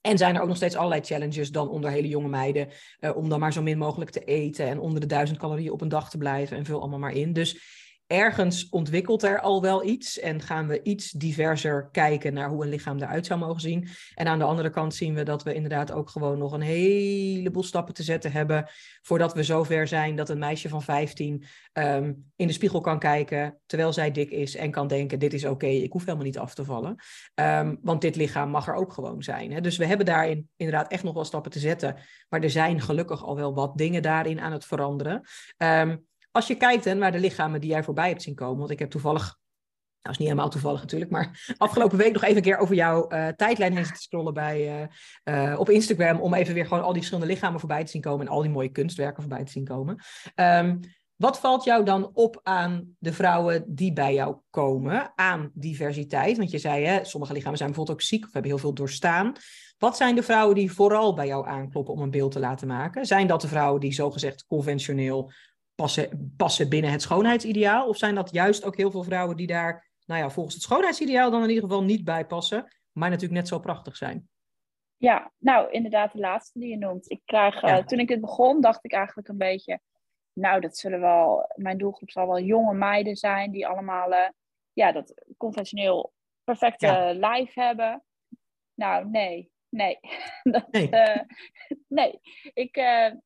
en zijn er ook nog steeds allerlei challenges dan onder hele jonge meiden. Uh, om dan maar zo min mogelijk te eten en onder de duizend calorieën op een dag te blijven en vul allemaal maar in. Dus ergens ontwikkelt er al wel iets en gaan we iets diverser kijken naar hoe een lichaam eruit zou mogen zien. En aan de andere kant zien we dat we inderdaad ook gewoon nog een heleboel stappen te zetten hebben voordat we zover zijn dat een meisje van 15 ehm, in de spiegel kan kijken terwijl zij dik is en kan denken dit is oké, ik hoef helemaal niet af te vallen. Um, want dit lichaam mag er ook gewoon zijn. Hè? Dus we hebben daarin inderdaad echt nog wel stappen te zetten, maar er zijn gelukkig al wel wat dingen daarin aan het veranderen. Um, als je kijkt hè, naar de lichamen die jij voorbij hebt zien komen, want ik heb toevallig, nou is niet helemaal toevallig natuurlijk, maar afgelopen week nog even een keer over jouw uh, tijdlijn heen te scrollen bij, uh, uh, op Instagram, om even weer gewoon al die verschillende lichamen voorbij te zien komen en al die mooie kunstwerken voorbij te zien komen. Um, wat valt jou dan op aan de vrouwen die bij jou komen, aan diversiteit? Want je zei, hè, sommige lichamen zijn bijvoorbeeld ook ziek of hebben heel veel doorstaan. Wat zijn de vrouwen die vooral bij jou aankloppen om een beeld te laten maken? Zijn dat de vrouwen die zogezegd conventioneel passen, passen binnen het schoonheidsideaal? Of zijn dat juist ook heel veel vrouwen die daar, nou ja, volgens het schoonheidsideaal dan in ieder geval niet bij passen, maar natuurlijk net zo prachtig zijn? Ja, nou inderdaad, de laatste die je noemt. Ik krijg, uh, toen ik het begon, dacht ik eigenlijk een beetje, nou, dat zullen wel, mijn doelgroep zal wel jonge meiden zijn die allemaal, uh, ja, dat conventioneel perfecte ja. lijf hebben. Nou, nee, nee. dat, nee. Uh, nee. Ik,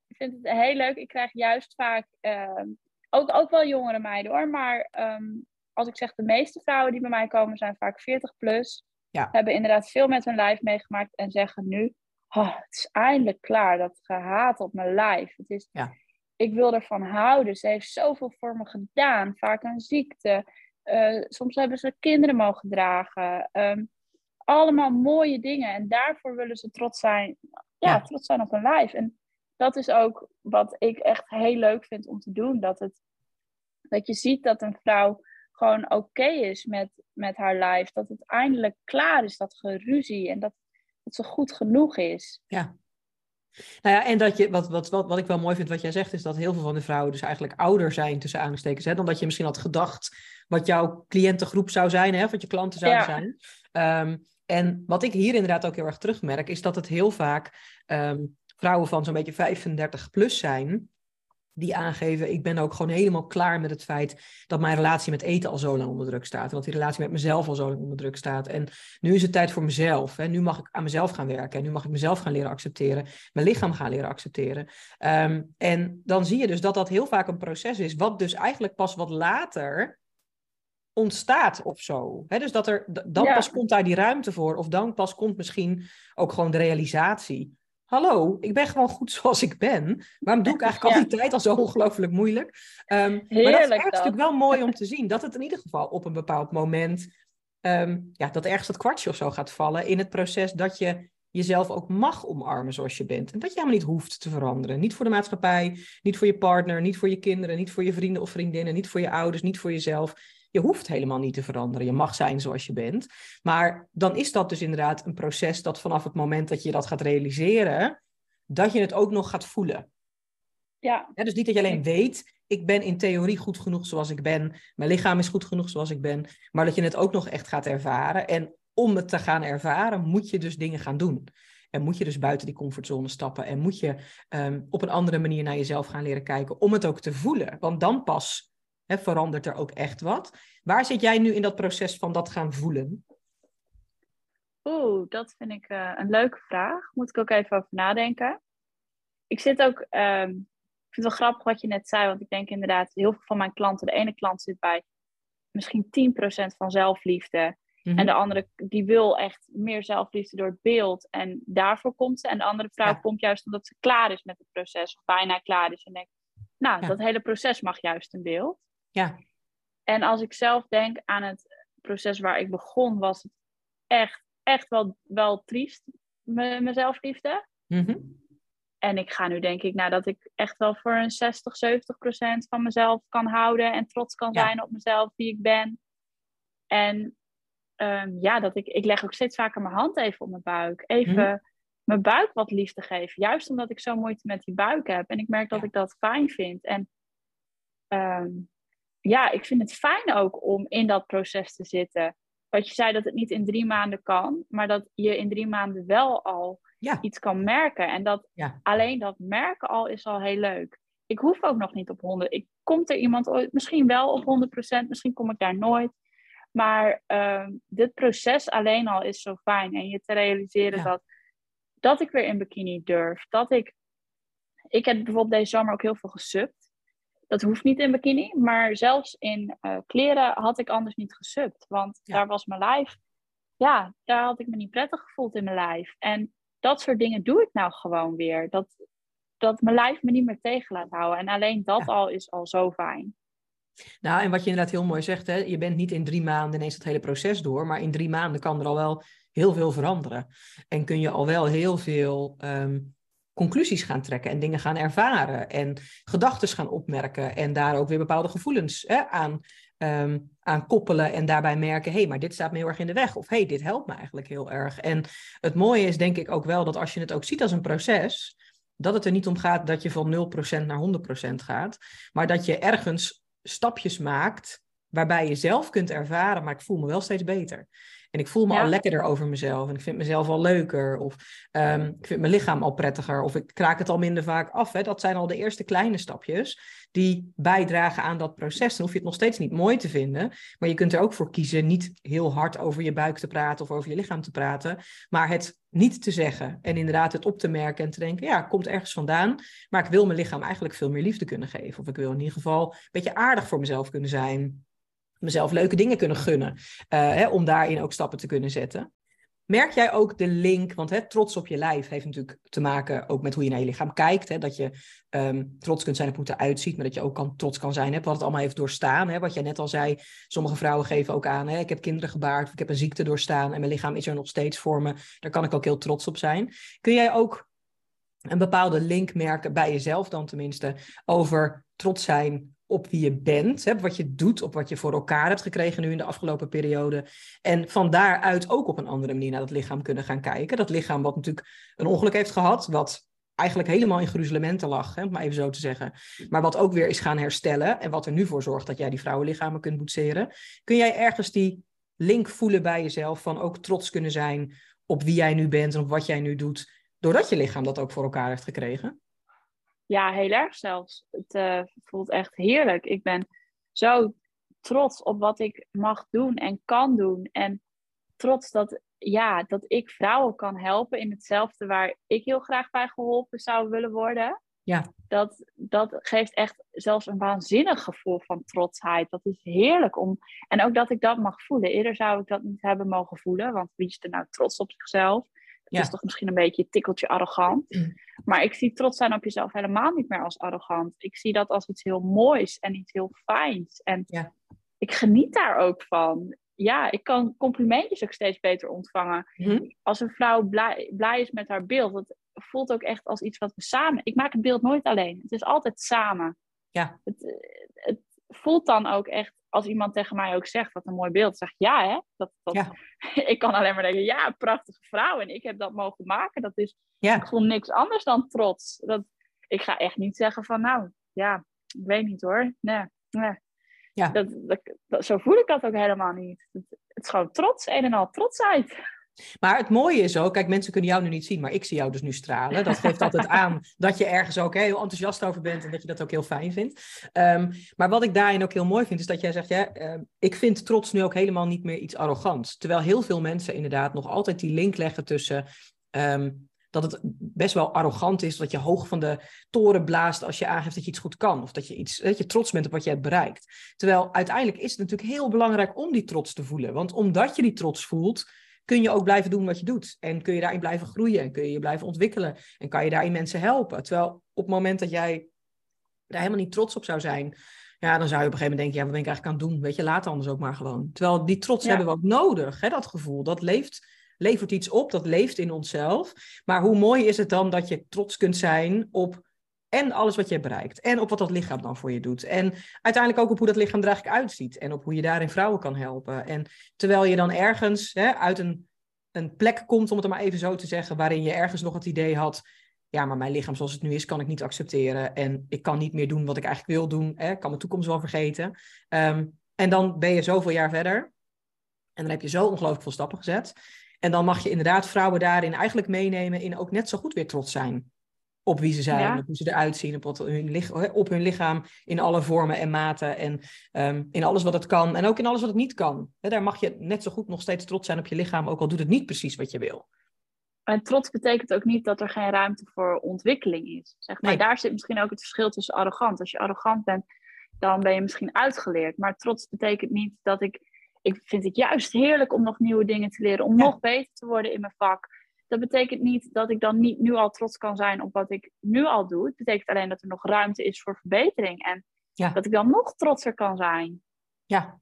vind het heel leuk. Ik krijg juist vaak, uh, ook, ook wel jongere meiden hoor, maar um, als ik zeg de meeste vrouwen die bij mij komen zijn vaak 40 plus. Ja. Hebben inderdaad veel met hun lijf meegemaakt en zeggen nu, oh, het is eindelijk klaar, dat gehaat op mijn lijf. Het is, ja. Ik wil ervan houden. Ze heeft zoveel voor me gedaan, vaak een ziekte. Uh, soms hebben ze kinderen mogen dragen. Um, allemaal mooie dingen. En daarvoor willen ze trots zijn, ja, ja. trots zijn op hun lijf. En dat is ook wat ik echt heel leuk vind om te doen. Dat, het, dat je ziet dat een vrouw gewoon oké is met, met haar lijf. Dat het eindelijk klaar is, dat geruzie. En dat, dat ze goed genoeg is. Ja. Nou ja, en dat je, wat, wat, wat, wat ik wel mooi vind wat jij zegt, is dat heel veel van de vrouwen dus eigenlijk ouder zijn tussen aanstekens, hè, dan dat je misschien had gedacht wat jouw cliëntengroep zou zijn, hè, wat je klanten zouden ja. zijn. Um, en wat ik hier inderdaad ook heel erg terugmerk, is dat het heel vaak um, vrouwen van zo'n beetje 35 plus zijn, die aangeven, ik ben ook gewoon helemaal klaar met het feit dat mijn relatie met eten al zo lang onder druk staat. En dat die relatie met mezelf al zo lang onder druk staat. En nu is het tijd voor mezelf. Hè. Nu mag ik aan mezelf gaan werken. En nu mag ik mezelf gaan leren accepteren. Mijn lichaam gaan leren accepteren. Um, en dan zie je dus dat dat heel vaak een proces is, wat dus eigenlijk pas wat later ontstaat of zo. He, dus dat er, dan ja. pas komt daar die ruimte voor. Of dan pas komt misschien ook gewoon de realisatie hallo, ik ben gewoon goed zoals ik ben. Waarom doe ik eigenlijk ja. al die tijd al zo ongelooflijk moeilijk? Um, maar dat is natuurlijk wel mooi om te zien. Dat het in ieder geval op een bepaald moment... Um, ja, dat ergens dat kwartje of zo gaat vallen in het proces dat je jezelf ook mag omarmen zoals je bent. En dat je helemaal niet hoeft te veranderen. Niet voor de maatschappij, niet voor je partner, niet voor je kinderen, niet voor je vrienden of vriendinnen, niet voor je ouders, niet voor jezelf. Je hoeft helemaal niet te veranderen. Je mag zijn zoals je bent. Maar dan is dat dus inderdaad een proces dat vanaf het moment dat je dat gaat realiseren, dat je het ook nog gaat voelen. Ja. ja dus niet dat je alleen weet, ik ben in theorie goed genoeg zoals ik ben. Mijn lichaam is goed genoeg zoals ik ben. Maar dat je het ook nog echt gaat ervaren. En om het te gaan ervaren, moet je dus dingen gaan doen. En moet je dus buiten die comfortzone stappen. En moet je um, op een andere manier naar jezelf gaan leren kijken. Om het ook te voelen. Want dan pas He, verandert er ook echt wat? Waar zit jij nu in dat proces van dat gaan voelen? Oeh, dat vind ik uh, een leuke vraag. Moet ik ook even over nadenken. Ik zit ook, um, ik vind het wel grappig wat je net zei, want ik denk inderdaad, heel veel van mijn klanten, de ene klant zit bij misschien 10% van zelfliefde. Mm-hmm. En de andere, die wil echt meer zelfliefde door het beeld. En daarvoor komt ze. En de andere vrouw ja. komt juist omdat ze klaar is met het proces, of bijna klaar is. En denkt, nou, ja. dat hele proces mag juist in beeld. Ja. En als ik zelf denk aan het proces waar ik begon, was het echt, echt wel, wel triest, mijn zelfliefde. Mm-hmm. en ik ga nu denk ik nou, dat ik echt wel voor een 60, 70 procent van mezelf kan houden en trots kan zijn op mezelf, wie ik ben. En um, ja, dat ik, ik leg ook steeds vaker mijn hand even op mijn buik. Even mhm. mijn buik wat liefde geven. Juist omdat ik zo moeite met die buik heb. En ik merk dat ik dat fijn vind. En um, ja, ik vind het fijn ook om in dat proces te zitten. Wat je zei dat het niet in drie maanden kan, maar dat je in drie maanden wel al iets kan merken. En dat alleen dat merken al is al heel leuk. Ik hoef ook nog niet op 100. Ik komt er iemand ooit, misschien wel op 100%, misschien kom ik daar nooit. Maar uh, dit proces alleen al is zo fijn. En je te realiseren dat, dat ik weer in bikini durf. Dat ik. Ik heb bijvoorbeeld deze zomer ook heel veel gesubt. Dat hoeft niet in bikini, maar zelfs in uh, kleren had ik anders niet gesubt. Want daar was mijn lijf. Ja, daar had ik me niet prettig gevoeld in mijn lijf. En dat soort dingen doe ik nou gewoon weer. Dat, dat mijn lijf me niet meer tegen laat houden. En alleen dat al is al zo fijn. Nou, en wat je inderdaad heel mooi zegt, hè, je bent niet in drie maanden ineens het hele proces door, maar in drie maanden kan er al wel heel veel veranderen. En kun je al wel heel veel ehm, conclusies gaan trekken en dingen gaan ervaren en gedachten gaan opmerken en daar ook weer bepaalde gevoelens hè, aan, ehm, aan koppelen en daarbij merken, hé, hey, maar dit staat me heel erg in de weg of hé, hey, dit helpt me eigenlijk heel erg. En het mooie is denk ik ook wel dat als je het ook ziet als een proces, dat het er niet om gaat dat je van 0% naar 100% gaat, maar dat je ergens stapjes maakt waarbij je zelf kunt ervaren, maar ik voel me wel steeds beter. En ik voel me al lekkerder over mezelf. En ik vind mezelf al leuker. Of um, ik vind mijn lichaam al prettiger. Of ik kraak het al minder vaak af. Hè. Dat zijn al de eerste kleine stapjes die bijdragen aan dat proces. Dan hoef je het nog steeds niet mooi te vinden. Maar je kunt er ook voor kiezen niet heel hard over je buik te praten of over je lichaam te praten. Maar het niet te zeggen. En inderdaad het op te merken en te denken, ja, komt ergens vandaan. Maar ik wil mijn lichaam eigenlijk veel meer liefde kunnen geven. Of ik wil in ieder geval een beetje aardig voor mezelf kunnen zijn mezelf leuke dingen kunnen gunnen. Uh, hè, om daarin ook stappen te kunnen zetten. Merk jij ook de link, want hè, trots op je lijf heeft natuurlijk te maken ook met hoe je naar je lichaam kijkt. Hè, dat je um, trots kunt zijn op hoe het eruit ziet, maar dat je ook kan, trots kan zijn. Hè, wat het allemaal heeft doorstaan. Hè, wat jij net al zei, sommige vrouwen geven ook aan. Hè, ik heb kinderen gebaard, ik heb een ziekte doorstaan en mijn lichaam is er nog steeds voor me. Daar kan ik ook heel trots op zijn. Kun jij ook een bepaalde link merken, bij jezelf dan tenminste, over trots zijn op wie je bent, hè, wat je doet, op wat je voor elkaar hebt gekregen nu in de afgelopen periode. En van daaruit ook op een andere manier naar dat lichaam kunnen gaan kijken. Dat lichaam wat natuurlijk een ongeluk heeft gehad, wat eigenlijk helemaal in gruzelementen lag, hè, om maar even zo te zeggen. Maar wat ook weer is gaan herstellen en wat er nu voor zorgt dat jij die vrouwenlichamen kunt boetseren. Kun jij ergens die link voelen bij jezelf van ook trots kunnen zijn op wie jij nu bent en op wat jij nu doet, doordat je lichaam dat ook voor elkaar heeft gekregen? Ja, heel erg zelfs. Het uh, voelt echt heerlijk. Ik ben zo trots op wat ik mag doen en kan doen. En trots dat, ja, dat ik vrouwen kan helpen in hetzelfde waar ik heel graag bij geholpen zou willen worden. Ja. Dat, dat geeft echt zelfs een waanzinnig gevoel van trotsheid. Dat is heerlijk om. En ook dat ik dat mag voelen. Eerder zou ik dat niet hebben mogen voelen, want wie is er nou trots op zichzelf? Dat is toch misschien een beetje een tikkeltje arrogant. Maar ik zie trots zijn op jezelf helemaal niet meer als arrogant. Ik zie dat als iets heel moois en iets heel fijns. En ja. ik geniet daar ook van. Ja, ik kan complimentjes ook steeds beter ontvangen. Mhm. Als een vrouw blij, blij is met haar beeld, dat voelt ook echt als iets wat we samen. Ik maak het beeld nooit alleen. Het is altijd samen. Ja. Het, het voelt dan ook echt als iemand tegen mij ook zegt, wat een mooi beeld, zeg ja hè. Dat, dat, ja. ik kan alleen maar denken, ja, prachtige vrouw en ik heb dat mogen maken. Dat is ja. gewoon niks anders dan trots. Dat, ik ga echt niet zeggen van, nou, ja, ik weet niet hoor. Nee, nee. Ja. Dat, dat, zo voel ik dat ook helemaal niet. Het, het is gewoon trots, een en al trotsheid. Maar het mooie is ook, kijk, mensen kunnen jou nu niet zien, maar ik zie jou dus nu stralen. Dat geeft altijd aan dat je ergens ook heel enthousiast over bent en dat je dat ook heel fijn vindt. Ehm, maar wat ik daarin ook heel mooi vind, is dat jij zegt, ja, ehm, ik vind trots nu ook helemaal niet meer iets arrogants. Terwijl heel veel mensen inderdaad nog altijd die link leggen tussen ehm, dat het best wel arrogant is, dat je hoog van de toren blaast als je aangeeft dat je iets goed kan. Of dat je, iets, dat je trots bent op wat je hebt bereikt. Terwijl uiteindelijk is het natuurlijk heel belangrijk om die trots te voelen. Want omdat je die trots voelt, kun je ook blijven doen wat je doet. En kun je daarin blijven groeien en kun je je blijven ontwikkelen. En kan je daarin mensen helpen. Terwijl op het moment dat jij daar helemaal niet trots op zou zijn, ja, dan zou je op een gegeven moment denken, ja, wat ben ik eigenlijk aan het doen? Weet je, laat anders ook maar gewoon. Terwijl die trots hebben we ook nodig, hè, dat gevoel. Dat leeft levert iets op, dat leeft in onszelf. Maar hoe mooi is het dan dat je trots kunt zijn op en alles wat je bereikt. En op wat dat lichaam dan voor je doet. En uiteindelijk ook op hoe dat lichaam er eigenlijk uitziet. En op hoe je daarin vrouwen kan helpen. En terwijl je dan ergens hè, uit een, een plek komt, om het maar even zo te zeggen, waarin je ergens nog het idee had. Ja, maar mijn lichaam zoals het nu is, kan ik niet accepteren. En ik kan niet meer doen wat ik eigenlijk wil doen. Hè. Ik kan mijn toekomst wel vergeten. Ehm, en dan ben je zoveel jaar verder. En dan heb je zo ongelooflijk veel stappen gezet. En dan mag je inderdaad vrouwen daarin eigenlijk meenemen in ook net zo goed weer trots zijn op wie ze zijn, op hoe ze eruit zien, op, wat hun, op hun lichaam in alle vormen en maten en um, in alles wat het kan en ook in alles wat het niet kan. daar mag je net zo goed nog steeds trots zijn op je lichaam, ook al doet het niet precies wat je wil. En trots betekent ook niet dat er geen ruimte voor ontwikkeling is. Zeg maar. Daar zit misschien ook het verschil tussen arrogant. Als je arrogant bent, dan ben je misschien uitgeleerd. Maar trots betekent niet dat ik. Ik vind het juist heerlijk om nog nieuwe dingen te leren, om nog beter te worden in mijn vak. Dat betekent niet dat ik dan niet nu al trots kan zijn op wat ik nu al doe. Het betekent alleen dat er nog ruimte is voor verbetering. En dat ik dan nog trotser kan zijn. Ja,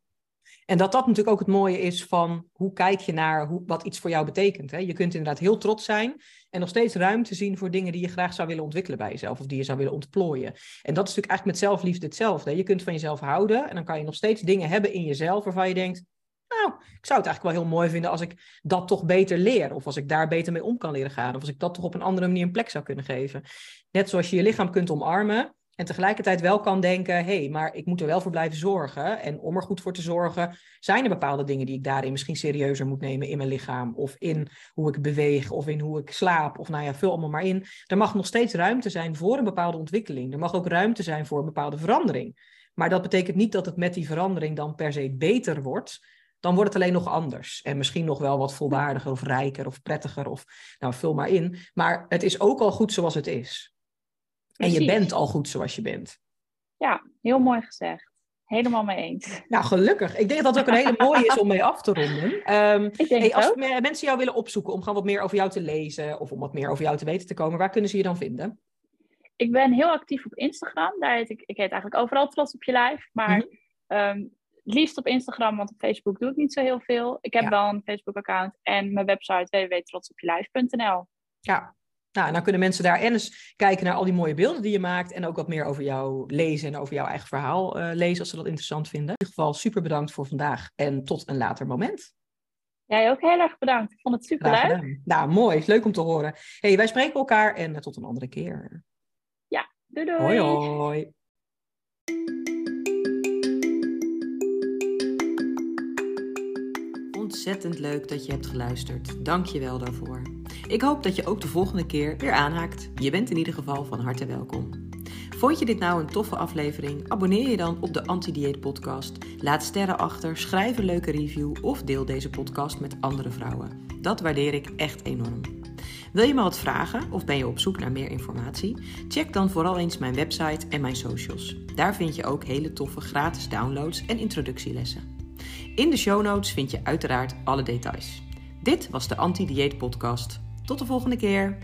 en dat dat natuurlijk ook het mooie is van hoe kijk je naar hoe, wat iets voor jou betekent. Hè? Je kunt inderdaad heel trots zijn en nog steeds ruimte zien voor dingen die je graag zou willen ontwikkelen bij jezelf of die je zou willen ontplooien. En dat is natuurlijk eigenlijk met zelfliefde hetzelfde. Je kunt van jezelf houden en dan kan je nog steeds dingen hebben in jezelf waarvan je denkt, nou, ik zou het eigenlijk wel heel mooi vinden als ik dat toch beter leer. Of als ik daar beter mee om kan leren gaan. Of als ik dat toch op een andere manier een plek zou kunnen geven. Net zoals je je lichaam kunt omarmen. En tegelijkertijd wel kan denken, hé, hey, maar ik moet er wel voor blijven zorgen. En om er goed voor te zorgen, zijn er bepaalde dingen die ik daarin misschien serieuzer moet nemen in mijn lichaam. Of in hoe ik beweeg, of in hoe ik slaap. Of nou ja, vul allemaal maar in. Er mag nog steeds ruimte zijn voor een bepaalde ontwikkeling. Er mag ook ruimte zijn voor een bepaalde verandering. Maar dat betekent niet dat het met die verandering dan per se beter wordt dan wordt het alleen nog anders. En misschien nog wel wat volwaardiger of rijker of prettiger of nou vul maar in. Maar het is ook al goed zoals het is. En je bent al goed zoals je bent. Ja, heel mooi gezegd. Helemaal mee eens. Nou, gelukkig. Ik denk dat het ook een hele mooie is om mee af te ronden. Um, hey, als mensen jou willen opzoeken om gewoon wat meer over jou te lezen of om wat meer over jou te weten te komen, waar kunnen ze je dan vinden? Ik ben heel actief op Instagram. Daar heet ik, ik heet eigenlijk overal trots op je lijf. Maar mm liefst op Instagram, want op Facebook doe ik niet zo heel veel. Ik heb wel een Facebook-account en mijn website www.trotsopjelijf.nl. Ja, nou, en dan kunnen mensen daar en eens kijken naar al die mooie beelden die je maakt. En ook wat meer over jou lezen en over jouw eigen verhaal uh, lezen als ze dat interessant vinden. In ieder geval super bedankt voor vandaag en tot een later moment. Jij ook heel erg bedankt. Ik vond het super leuk. Nou, mooi. Leuk om te horen. hey, wij spreken elkaar en uh, tot een andere keer. Ja, doei doei. Hoi hoi. Ontzettend leuk dat je hebt geluisterd. Dank je wel daarvoor. Ik hoop dat je ook de volgende keer weer aanhaakt. Je bent in ieder geval van harte welkom. Vond je dit nou een toffe aflevering? Abonneer je dan op de Anti-Dieet Podcast. Laat sterren achter, schrijf een leuke review of deel deze podcast met andere vrouwen. Dat waardeer ik echt enorm. Wil je me wat vragen of ben je op zoek naar meer informatie? Check dan vooral eens mijn website en mijn socials. Daar vind je ook hele toffe gratis downloads en introductielessen. In de show notes vind je uiteraard alle details. Dit was de Anti-Dieet Podcast. Tot de volgende keer.